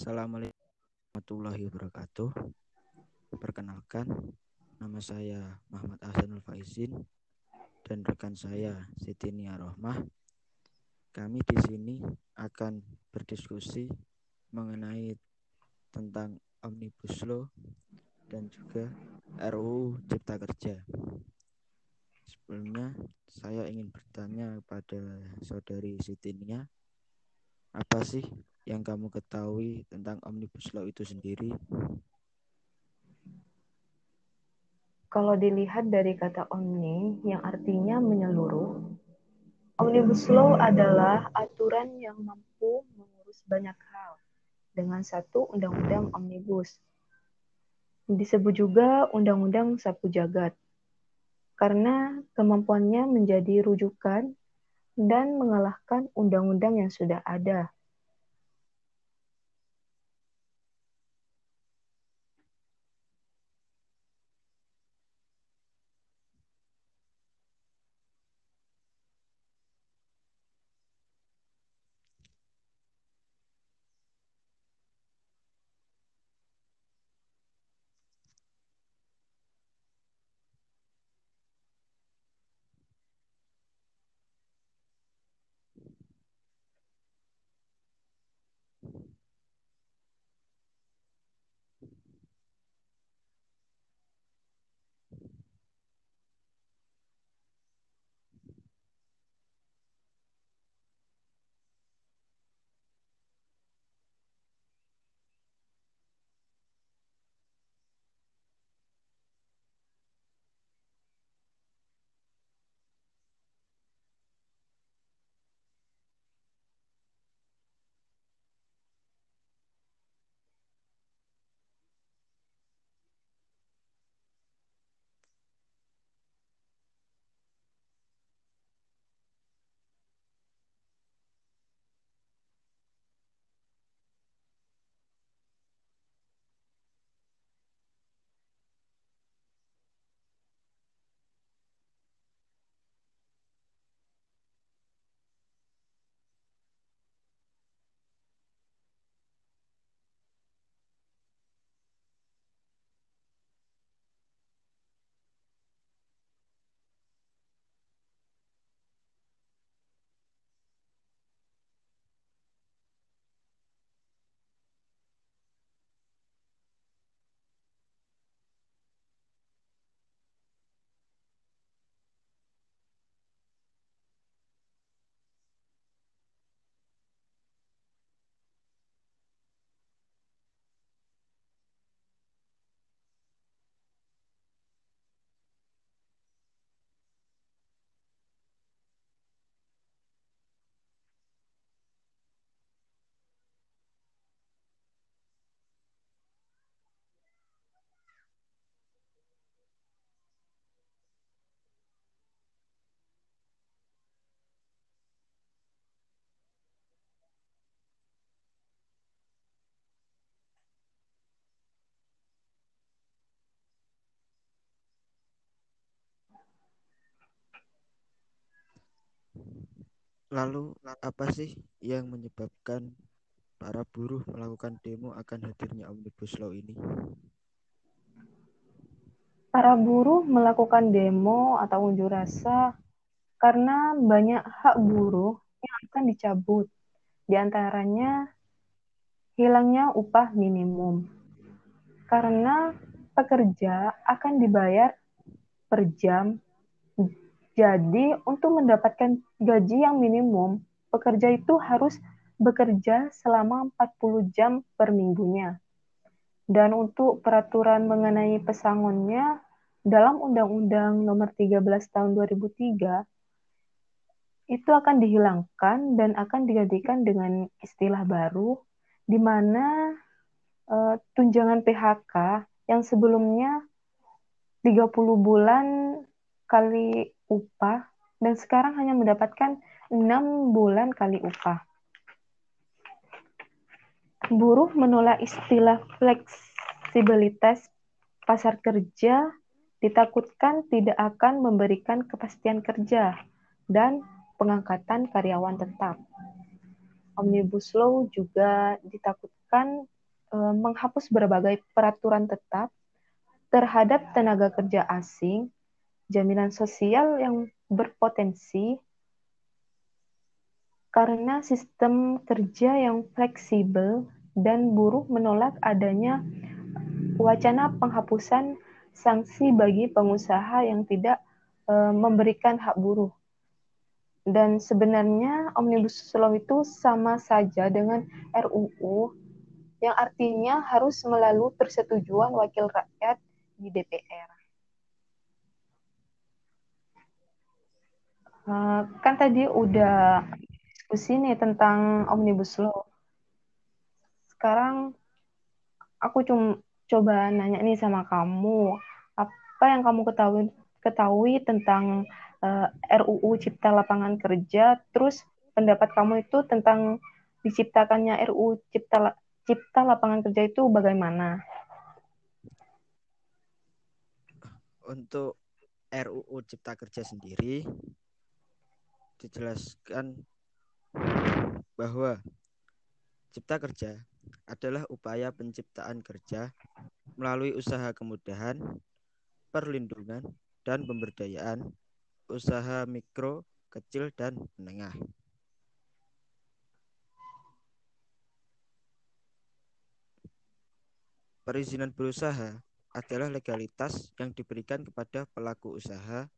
Assalamualaikum warahmatullahi wabarakatuh. Perkenalkan, nama saya Muhammad Ahsanul Faizin dan rekan saya Siti Nia Rohmah. Kami di sini akan berdiskusi mengenai tentang Omnibus Law dan juga RUU Cipta Kerja. Sebelumnya, saya ingin bertanya kepada saudari Siti Nia, apa sih yang kamu ketahui tentang Omnibus Law itu sendiri? Kalau dilihat dari kata omni yang artinya menyeluruh, Omnibus Law adalah aturan yang mampu mengurus banyak hal dengan satu undang-undang omnibus. Disebut juga undang-undang sapu jagat karena kemampuannya menjadi rujukan dan mengalahkan undang-undang yang sudah ada Lalu apa sih yang menyebabkan para buruh melakukan demo akan hadirnya Omnibus Law ini? Para buruh melakukan demo atau unjuk rasa karena banyak hak buruh yang akan dicabut. Di antaranya hilangnya upah minimum. Karena pekerja akan dibayar per jam jadi, untuk mendapatkan gaji yang minimum, pekerja itu harus bekerja selama 40 jam per minggunya. Dan untuk peraturan mengenai pesangonnya, dalam Undang-Undang Nomor 13 Tahun 2003 itu akan dihilangkan dan akan digantikan dengan istilah baru di mana uh, tunjangan PHK yang sebelumnya 30 bulan kali upah dan sekarang hanya mendapatkan enam bulan kali upah. Buruh menolak istilah fleksibilitas pasar kerja ditakutkan tidak akan memberikan kepastian kerja dan pengangkatan karyawan tetap. Omnibus Law juga ditakutkan e, menghapus berbagai peraturan tetap terhadap tenaga kerja asing, jaminan sosial yang berpotensi karena sistem kerja yang fleksibel dan buruh menolak adanya wacana penghapusan sanksi bagi pengusaha yang tidak e, memberikan hak buruh. Dan sebenarnya Omnibus Law itu sama saja dengan RUU yang artinya harus melalui persetujuan wakil rakyat di DPR. Eh, kan tadi udah diskusi nih tentang Omnibus Law. Sekarang aku cuma coba nanya nih sama kamu, apa yang kamu ketahui ketahui tentang uh, eh, RUU Cipta Lapangan Kerja, terus pendapat kamu itu tentang diciptakannya RUU Cipta Cipta Lapangan Kerja itu bagaimana? Untuk RUU Cipta Kerja sendiri dijelaskan bahwa Cipta Kerja adalah upaya penciptaan kerja melalui usaha kemudahan, perlindungan, dan pemberdayaan usaha mikro, kecil, dan menengah. Perizinan berusaha adalah legalitas yang diberikan kepada pelaku usaha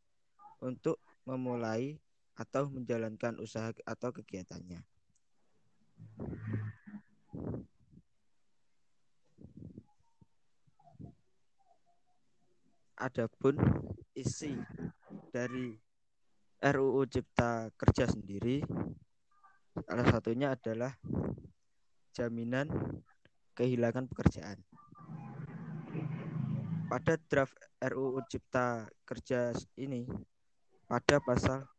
untuk memulai atau menjalankan usaha atau kegiatannya. Adapun isi dari RUU Cipta Kerja sendiri salah satunya adalah jaminan kehilangan pekerjaan. Pada draft RUU Cipta Kerja ini pada pasal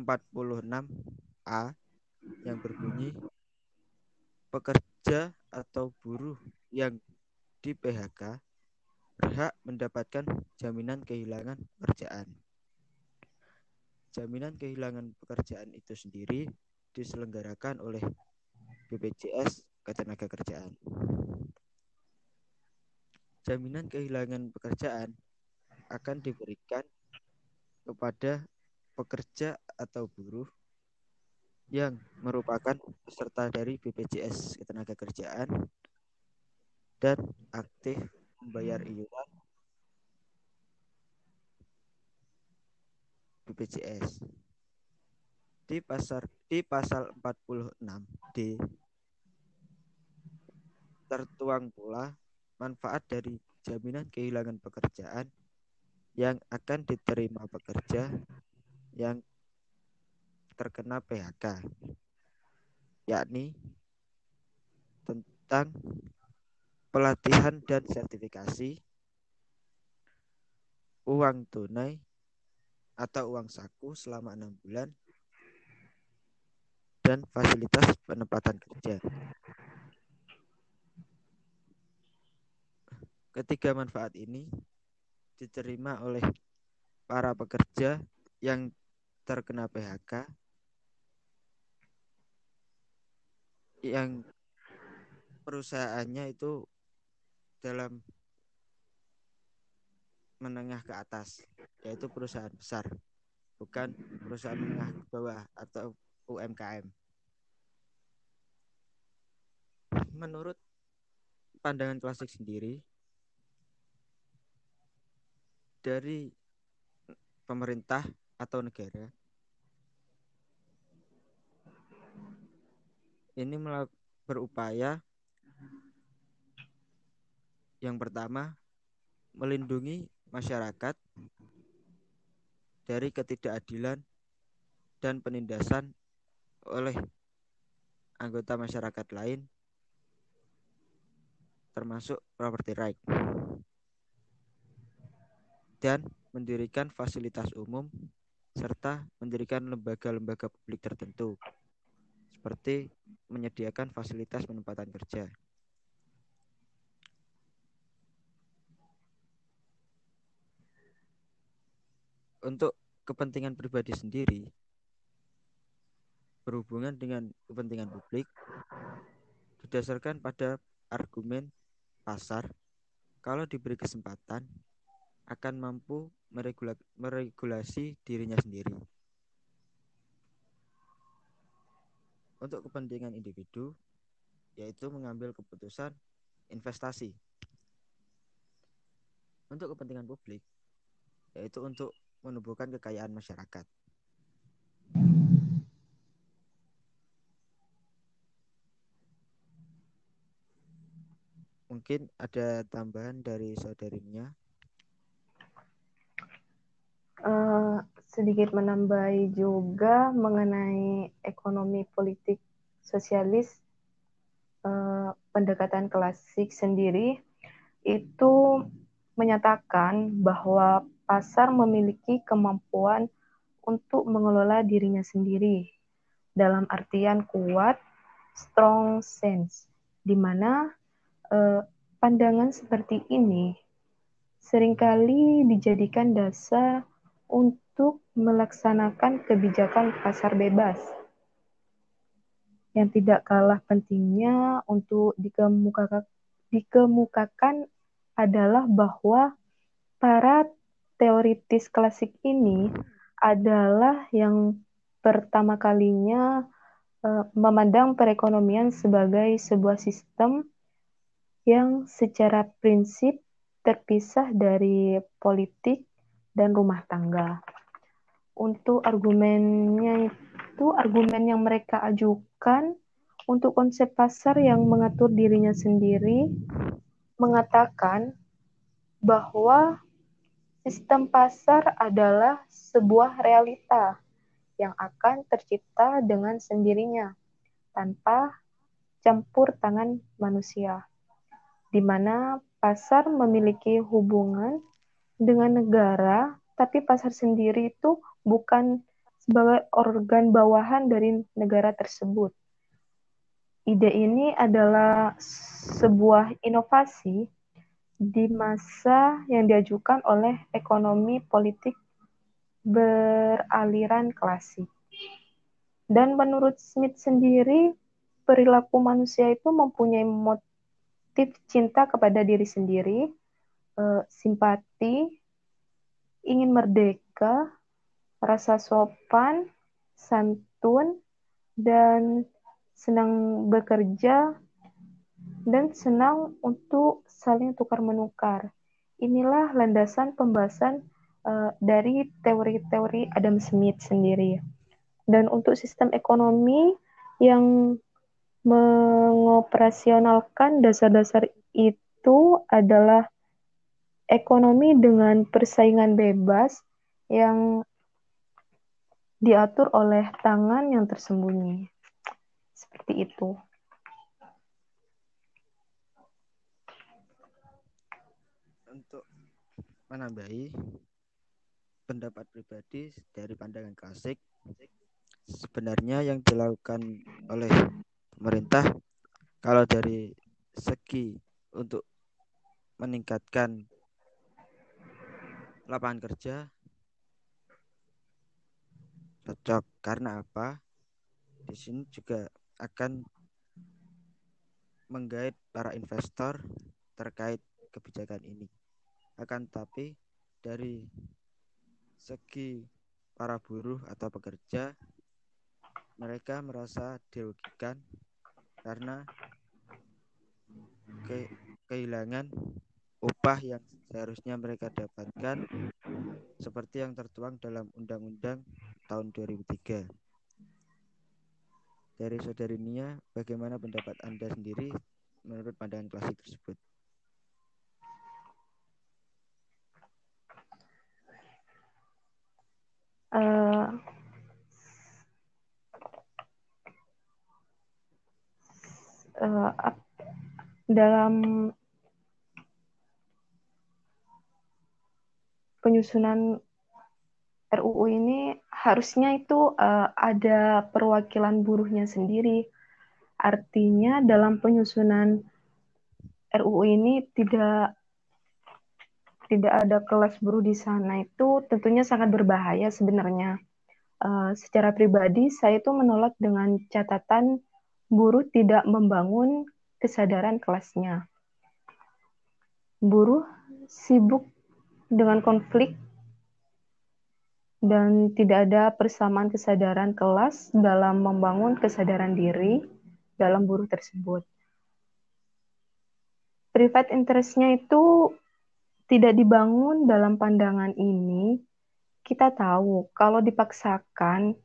46A yang berbunyi pekerja atau buruh yang di PHK berhak mendapatkan jaminan kehilangan pekerjaan. Jaminan kehilangan pekerjaan itu sendiri diselenggarakan oleh BPJS Ketenagakerjaan. Jaminan kehilangan pekerjaan akan diberikan kepada pekerja atau buruh yang merupakan peserta dari BPJS Ketenagakerjaan dan aktif membayar iuran BPJS. Di pasar di pasal 46D tertuang pula manfaat dari jaminan kehilangan pekerjaan yang akan diterima pekerja yang terkena PHK yakni tentang pelatihan dan sertifikasi, uang tunai atau uang saku selama enam bulan, dan fasilitas penempatan kerja. Ketiga manfaat ini diterima oleh para pekerja yang terkena PHK yang perusahaannya itu dalam menengah ke atas, yaitu perusahaan besar, bukan perusahaan menengah ke bawah atau UMKM. Menurut pandangan klasik sendiri, dari pemerintah atau negara. Ini berupaya yang pertama, melindungi masyarakat dari ketidakadilan dan penindasan oleh anggota masyarakat lain termasuk property right. Dan mendirikan fasilitas umum serta mendirikan lembaga-lembaga publik tertentu seperti menyediakan fasilitas penempatan kerja. untuk kepentingan pribadi sendiri berhubungan dengan kepentingan publik didasarkan pada argumen pasar kalau diberi kesempatan akan mampu meregula meregulasi dirinya sendiri. Untuk kepentingan individu, yaitu mengambil keputusan investasi. Untuk kepentingan publik, yaitu untuk menumbuhkan kekayaan masyarakat. Mungkin ada tambahan dari saudarinya. Uh, sedikit menambahi juga mengenai ekonomi politik sosialis uh, pendekatan klasik sendiri itu menyatakan bahwa pasar memiliki kemampuan untuk mengelola dirinya sendiri dalam artian kuat strong sense di mana uh, pandangan seperti ini sering kali dijadikan dasar untuk melaksanakan kebijakan pasar bebas yang tidak kalah pentingnya untuk dikemukakan, dikemukakan adalah bahwa para teoritis klasik ini adalah yang pertama kalinya uh, memandang perekonomian sebagai sebuah sistem yang secara prinsip terpisah dari politik dan rumah tangga. Untuk argumennya itu argumen yang mereka ajukan untuk konsep pasar yang mengatur dirinya sendiri mengatakan bahwa sistem pasar adalah sebuah realita yang akan tercipta dengan sendirinya tanpa campur tangan manusia, di mana pasar memiliki hubungan dengan negara, tapi pasar sendiri itu bukan sebagai organ bawahan dari negara tersebut. Ide ini adalah sebuah inovasi di masa yang diajukan oleh ekonomi politik beraliran klasik. Dan menurut Smith sendiri, perilaku manusia itu mempunyai motif cinta kepada diri sendiri, uh, simpati, ingin merdeka, rasa sopan, santun, dan senang bekerja, dan senang untuk saling tukar-menukar. Inilah landasan pembahasan uh, dari teori-teori Adam Smith sendiri. Dan untuk sistem ekonomi yang mengoperasionalkan dasar-dasar itu adalah ekonomi dengan persaingan bebas yang diatur oleh tangan yang tersembunyi. Seperti itu. Untuk menambahi pendapat pribadi dari pandangan klasik, sebenarnya yang dilakukan oleh pemerintah kalau dari segi untuk meningkatkan lapangan kerja cocok karena apa? Di sini juga akan menggait para investor terkait kebijakan ini. Akan tapi dari segi para buruh atau pekerja mereka merasa dirugikan karena ke kehilangan upah yang seharusnya mereka dapatkan seperti yang tertuang dalam Undang-Undang tahun 2003. Dari saudari Nia, bagaimana pendapat Anda sendiri menurut pandangan klasik tersebut? Uh, uh, dalam penyusunan RUU ini harusnya itu uh, ada perwakilan buruhnya sendiri. Artinya dalam penyusunan RUU ini tidak tidak ada kelas buruh di sana itu tentunya sangat berbahaya sebenarnya. Uh, secara pribadi saya itu menolak dengan catatan buruh tidak membangun kesadaran kelasnya. Buruh sibuk dengan konflik dan tidak ada persamaan kesadaran kelas dalam membangun kesadaran diri dalam buruh tersebut. Private interest-nya itu tidak dibangun dalam pandangan ini. Kita tahu kalau dipaksakan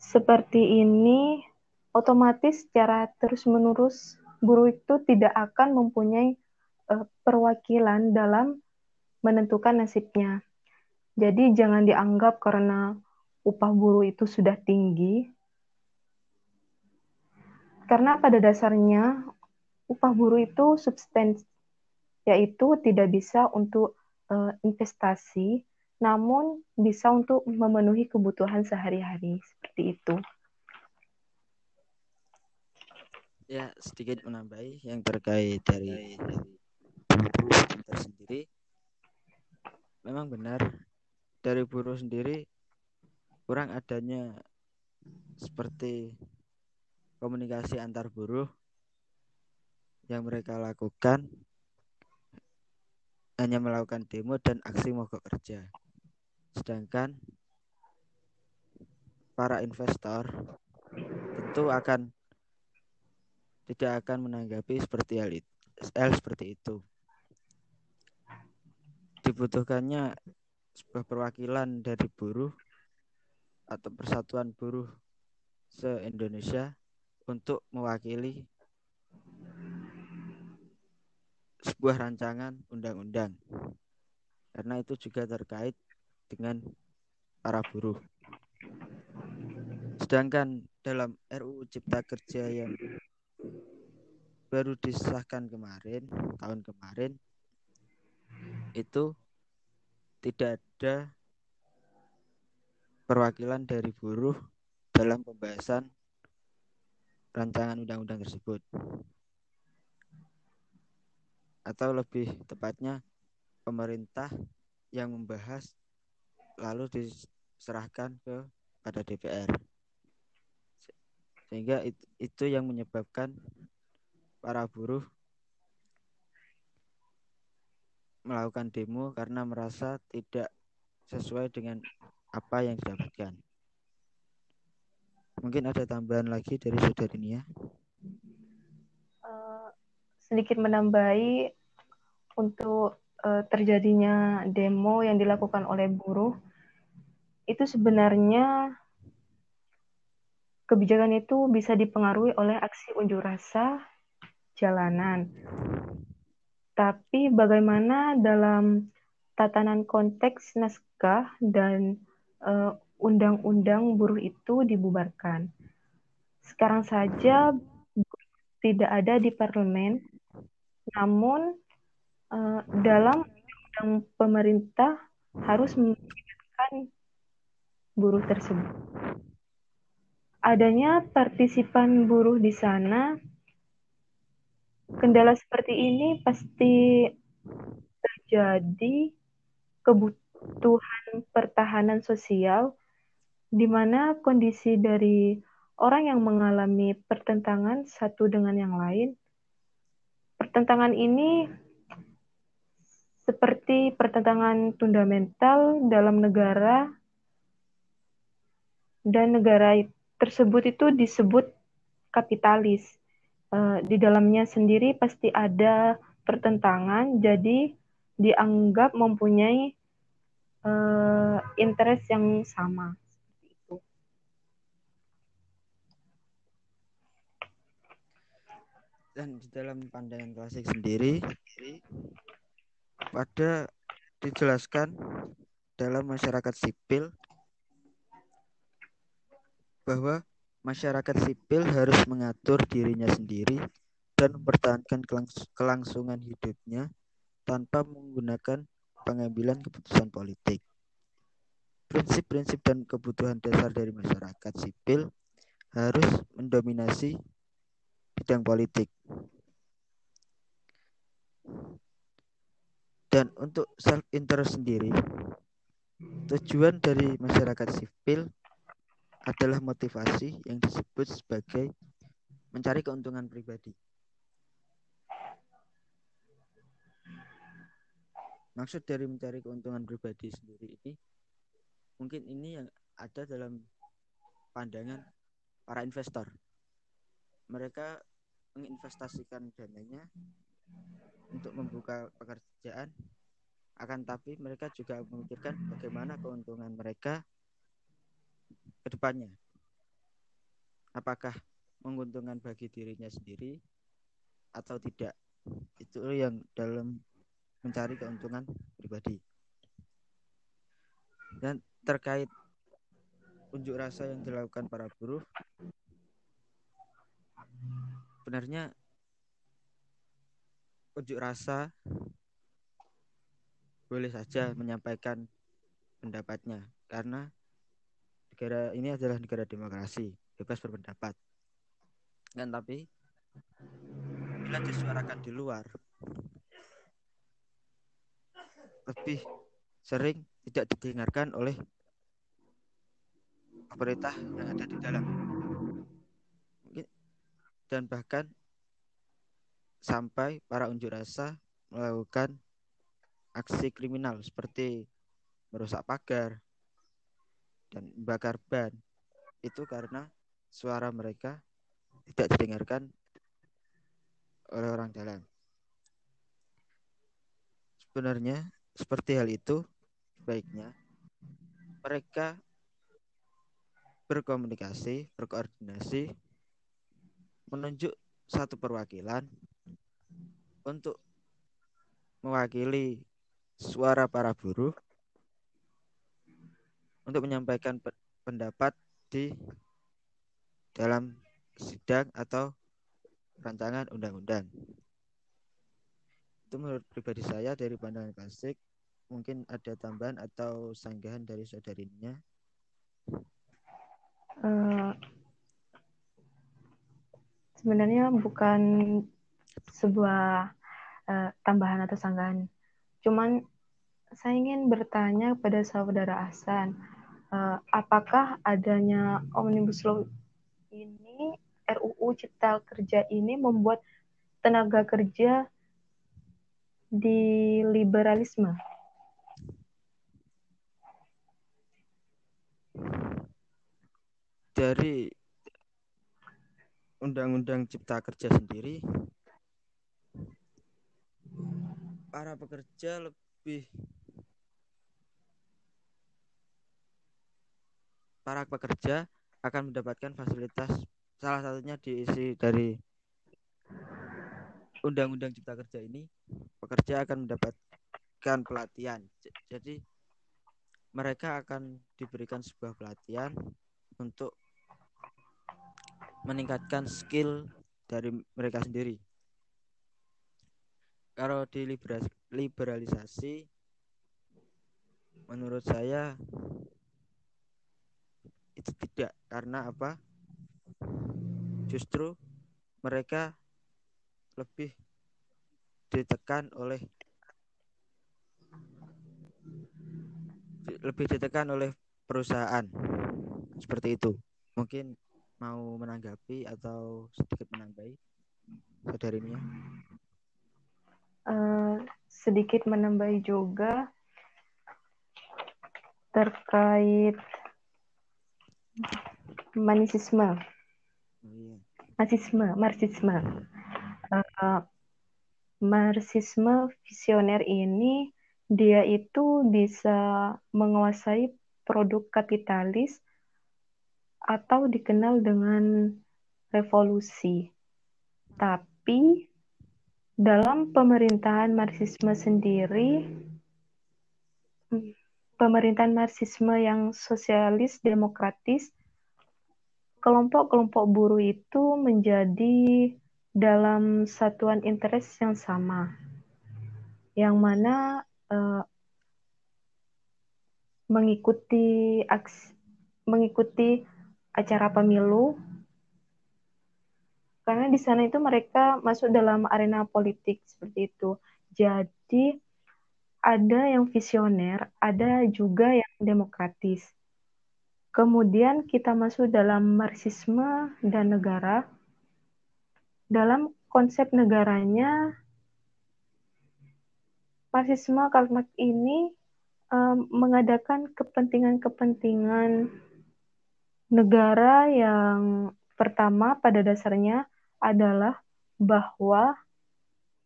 seperti ini, otomatis secara terus-menerus buruh itu tidak akan mempunyai uh, perwakilan dalam menentukan nasibnya jadi jangan dianggap karena upah buruh itu sudah tinggi. Karena pada dasarnya upah buruh itu substansi yaitu tidak bisa untuk uh, investasi, namun bisa untuk memenuhi kebutuhan sehari-hari seperti itu. Ya, sedikit menambahi yang terkait dari buruh tersendiri. Memang benar dari buruh sendiri kurang adanya seperti komunikasi antar buruh yang mereka lakukan hanya melakukan demo dan aksi mogok kerja. Sedangkan para investor tentu akan tidak akan menanggapi seperti hal itu, seperti itu. Dibutuhkannya sebuah perwakilan dari buruh atau persatuan buruh se-Indonesia untuk mewakili sebuah rancangan undang-undang. Karena itu juga terkait dengan para buruh. Sedangkan dalam RUU Cipta Kerja yang baru disahkan kemarin, tahun kemarin, itu tidak ada perwakilan dari buruh dalam pembahasan rancangan undang-undang tersebut. Atau lebih tepatnya pemerintah yang membahas lalu diserahkan ke pada DPR. Sehingga itu yang menyebabkan para buruh melakukan demo karena merasa tidak sesuai dengan apa yang didapatkan. Mungkin ada tambahan lagi dari saudari Nia? Uh, sedikit menambahi untuk uh, terjadinya demo yang dilakukan oleh buruh itu sebenarnya kebijakan itu bisa dipengaruhi oleh aksi unjuk rasa jalanan tapi bagaimana dalam tatanan konteks naskah dan eh, undang-undang buruh itu dibubarkan. Sekarang saja tidak ada di parlemen, namun uh, dalam undang pemerintah harus melibatkan buruh tersebut. Adanya partisipan buruh di sana kendala seperti ini pasti terjadi kebutuhan pertahanan sosial di mana kondisi dari orang yang mengalami pertentangan satu dengan yang lain. Pertentangan ini seperti pertentangan fundamental dalam negara dan negara tersebut itu disebut kapitalis uh, di dalamnya sendiri pasti ada pertentangan, jadi dianggap mempunyai uh, interest yang sama. Dan di dalam pandangan klasik sendiri, pada dijelaskan dalam masyarakat sipil bahwa masyarakat sipil harus mengatur dirinya sendiri dan mempertahankan kelangsungan hidupnya tanpa menggunakan pengambilan keputusan politik. Prinsip-prinsip dan kebutuhan dasar dari masyarakat sipil harus mendominasi bidang politik. Dan untuk self interest sendiri, tujuan dari masyarakat sipil adalah motivasi yang disebut sebagai mencari keuntungan pribadi. Maksud dari mencari keuntungan pribadi sendiri ini mungkin ini yang ada dalam pandangan para investor. Mereka menginvestasikan dananya untuk membuka pekerjaan akan tapi mereka juga memikirkan bagaimana keuntungan mereka ke depannya. Apakah menguntungkan bagi dirinya sendiri atau tidak. Itu yang dalam mencari keuntungan pribadi. Dan terkait unjuk rasa yang dilakukan para buruh, sebenarnya unjuk rasa boleh saja menyampaikan pendapatnya karena negara ini adalah negara demokrasi bebas berpendapat. Kan tapi bila disuarakan di luar lebih sering tidak didengarkan oleh pemerintah yang ada di dalam. Dan bahkan sampai para unjuk rasa melakukan aksi kriminal seperti merusak pagar dan membakar ban itu karena suara mereka tidak didengarkan oleh orang dalam. Sebenarnya seperti hal itu baiknya mereka berkomunikasi, berkoordinasi, menunjuk satu perwakilan untuk mewakili suara para buruh untuk menyampaikan pendapat di dalam sidang atau rancangan undang-undang. Itu menurut pribadi saya dari pandangan klasik. Mungkin ada tambahan atau sanggahan dari saudarinya. Uh, sebenarnya bukan sebuah uh, tambahan atau sanggahan. Cuman saya ingin bertanya kepada saudara Hasan, uh, apakah adanya omnibus law ini RUU Cipta Kerja ini membuat tenaga kerja di liberalisme. Dari Undang-Undang Cipta Kerja sendiri, para pekerja lebih para pekerja akan mendapatkan fasilitas salah satunya diisi dari Undang-Undang Cipta Kerja ini pekerja akan mendapatkan pelatihan. Jadi mereka akan diberikan sebuah pelatihan untuk meningkatkan skill dari mereka sendiri. Kalau di liberalisasi menurut saya itu tidak karena apa? Justru mereka lebih ditekan oleh lebih ditekan oleh perusahaan. Seperti itu. Mungkin mau menanggapi atau sedikit menambahi saudarinya? Uh, sedikit menambahi juga terkait Marxisme. Iya. Marxisme, Marxisme. Uh, Marxisme visioner ini dia itu bisa menguasai produk kapitalis atau dikenal dengan revolusi. Tapi dalam pemerintahan Marxisme sendiri pemerintahan Marxisme yang sosialis demokratis, kelompok-kelompok buruh itu menjadi dalam satuan interest yang sama, yang mana uh, mengikuti aksi, mengikuti acara pemilu karena di sana itu mereka masuk dalam arena politik seperti itu. Jadi ada yang visioner, ada juga yang demokratis. Kemudian kita masuk dalam marxisme dan negara. Dalam konsep negaranya, marxisme Karl Marx ini um, mengadakan kepentingan-kepentingan negara yang pertama pada dasarnya adalah bahwa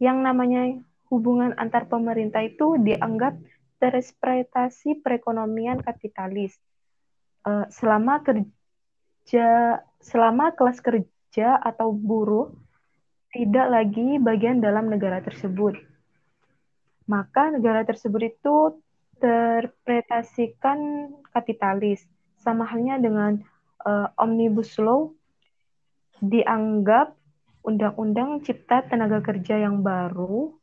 yang namanya hubungan antar pemerintah itu dianggap tereksploitasi perekonomian kapitalis. Uh, selama kerja selama kelas kerja atau buruh tidak lagi bagian dalam negara tersebut. Maka negara tersebut itu terpretasikan kapitalis. Sama halnya dengan uh, Omnibus Law dianggap undang-undang cipta tenaga kerja yang baru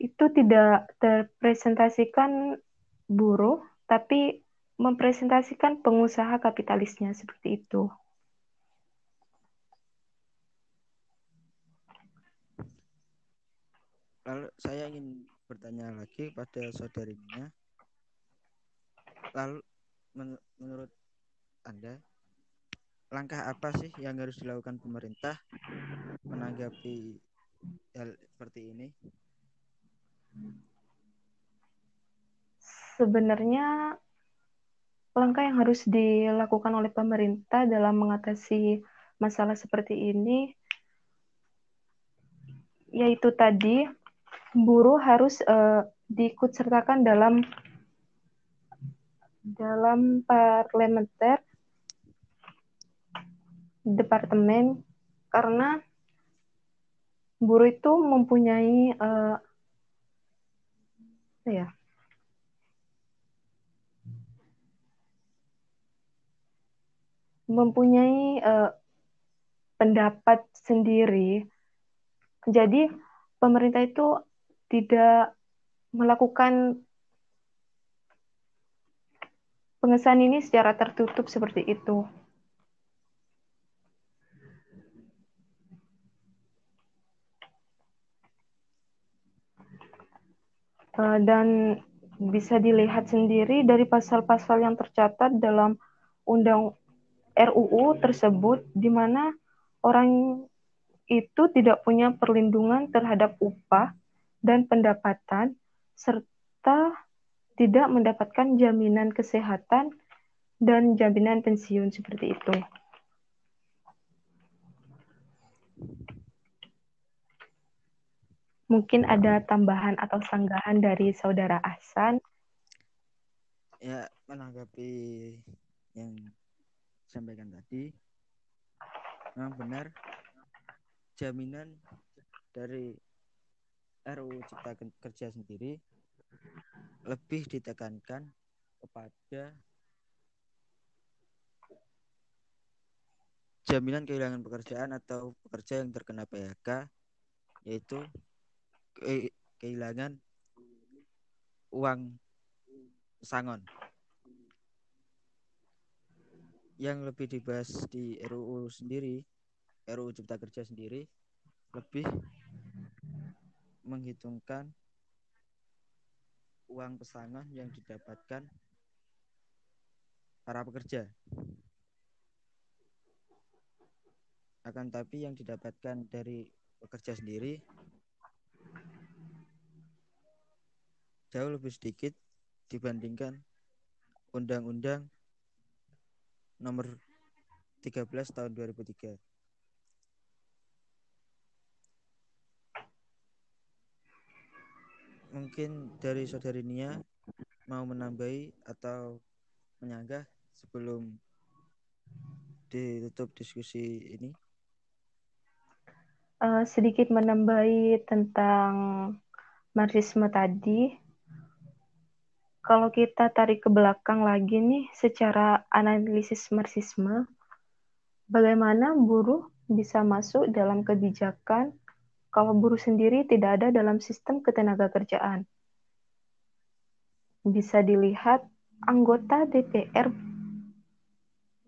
itu tidak terpresentasikan buruh, tapi mempresentasikan pengusaha kapitalisnya seperti itu. Lalu saya ingin bertanya lagi pada saudarinya. Lalu men menurut Anda langkah apa sih yang harus dilakukan pemerintah menanggapi hal seperti ini? Sebenarnya langkah yang harus dilakukan oleh pemerintah dalam mengatasi masalah seperti ini yaitu tadi buruh harus uh, diikut sertakan dalam dalam parlementer departemen karena buruh itu mempunyai uh, ya mempunyai uh, pendapat sendiri jadi pemerintah itu tidak melakukan pengesahan ini secara tertutup seperti itu. Eh, dan bisa dilihat sendiri dari pasal-pasal yang tercatat dalam undang RUU tersebut di mana orang itu tidak punya perlindungan terhadap upah dan pendapatan, serta tidak mendapatkan jaminan kesehatan dan jaminan pensiun seperti itu. Mungkin ada tambahan atau sanggahan dari saudara Ahsan. Ya, menanggapi yang disampaikan tadi, memang benar jaminan dari RUU Cipta Kerja sendiri lebih ditekankan kepada jaminan kehilangan pekerjaan atau pekerja yang terkena PHK yaitu ke kehilangan uang sangon yang lebih dibahas di RUU sendiri RUU Cipta Kerja sendiri lebih menghitungkan uang pesangon yang didapatkan para pekerja. Akan tapi yang didapatkan dari pekerja sendiri jauh lebih sedikit dibandingkan Undang-Undang nomor 13 tahun 2003. mungkin dari saudari Nia mau menambahi atau menyanggah sebelum ditutup diskusi ini? Uh, sedikit menambahi tentang marxisme tadi. Kalau kita tarik ke belakang lagi nih, secara analisis marxisme, bagaimana buruh bisa masuk dalam kebijakan kalau buruh sendiri tidak ada dalam sistem ketenaga kerjaan. Bisa dilihat anggota DPR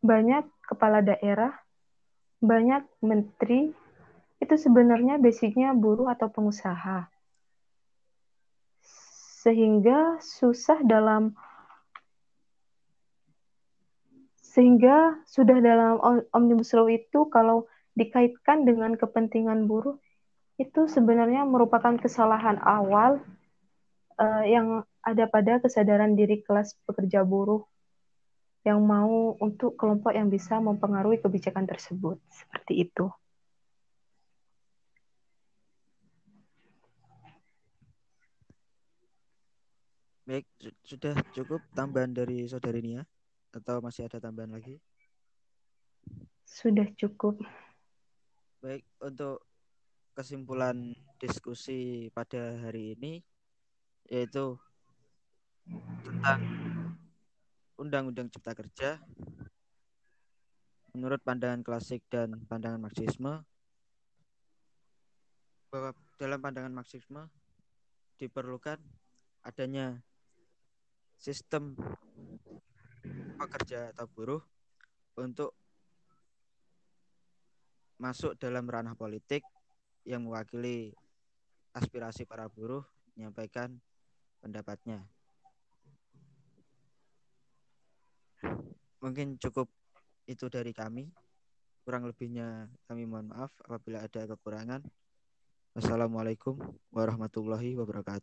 banyak kepala daerah, banyak menteri, itu sebenarnya basicnya buruh atau pengusaha. Sehingga susah dalam sehingga sudah dalam omnibus law itu kalau dikaitkan dengan kepentingan buruh itu sebenarnya merupakan kesalahan awal uh, yang ada pada kesadaran diri kelas pekerja buruh yang mau untuk kelompok yang bisa mempengaruhi kebijakan tersebut. Seperti itu. Baik, sudah cukup tambahan dari saudari Nia atau masih ada tambahan lagi? Sudah cukup. Baik, untuk kesimpulan diskusi pada hari ini yaitu tentang Undang-Undang Cipta Kerja menurut pandangan klasik dan pandangan Marxisme bahwa dalam pandangan Marxisme diperlukan adanya sistem pekerja atau buruh untuk masuk dalam ranah politik yang mewakili aspirasi para buruh menyampaikan pendapatnya. Mungkin cukup itu dari kami. Kurang lebihnya kami mohon maaf apabila ada kekurangan. Wassalamualaikum warahmatullahi wabarakatuh.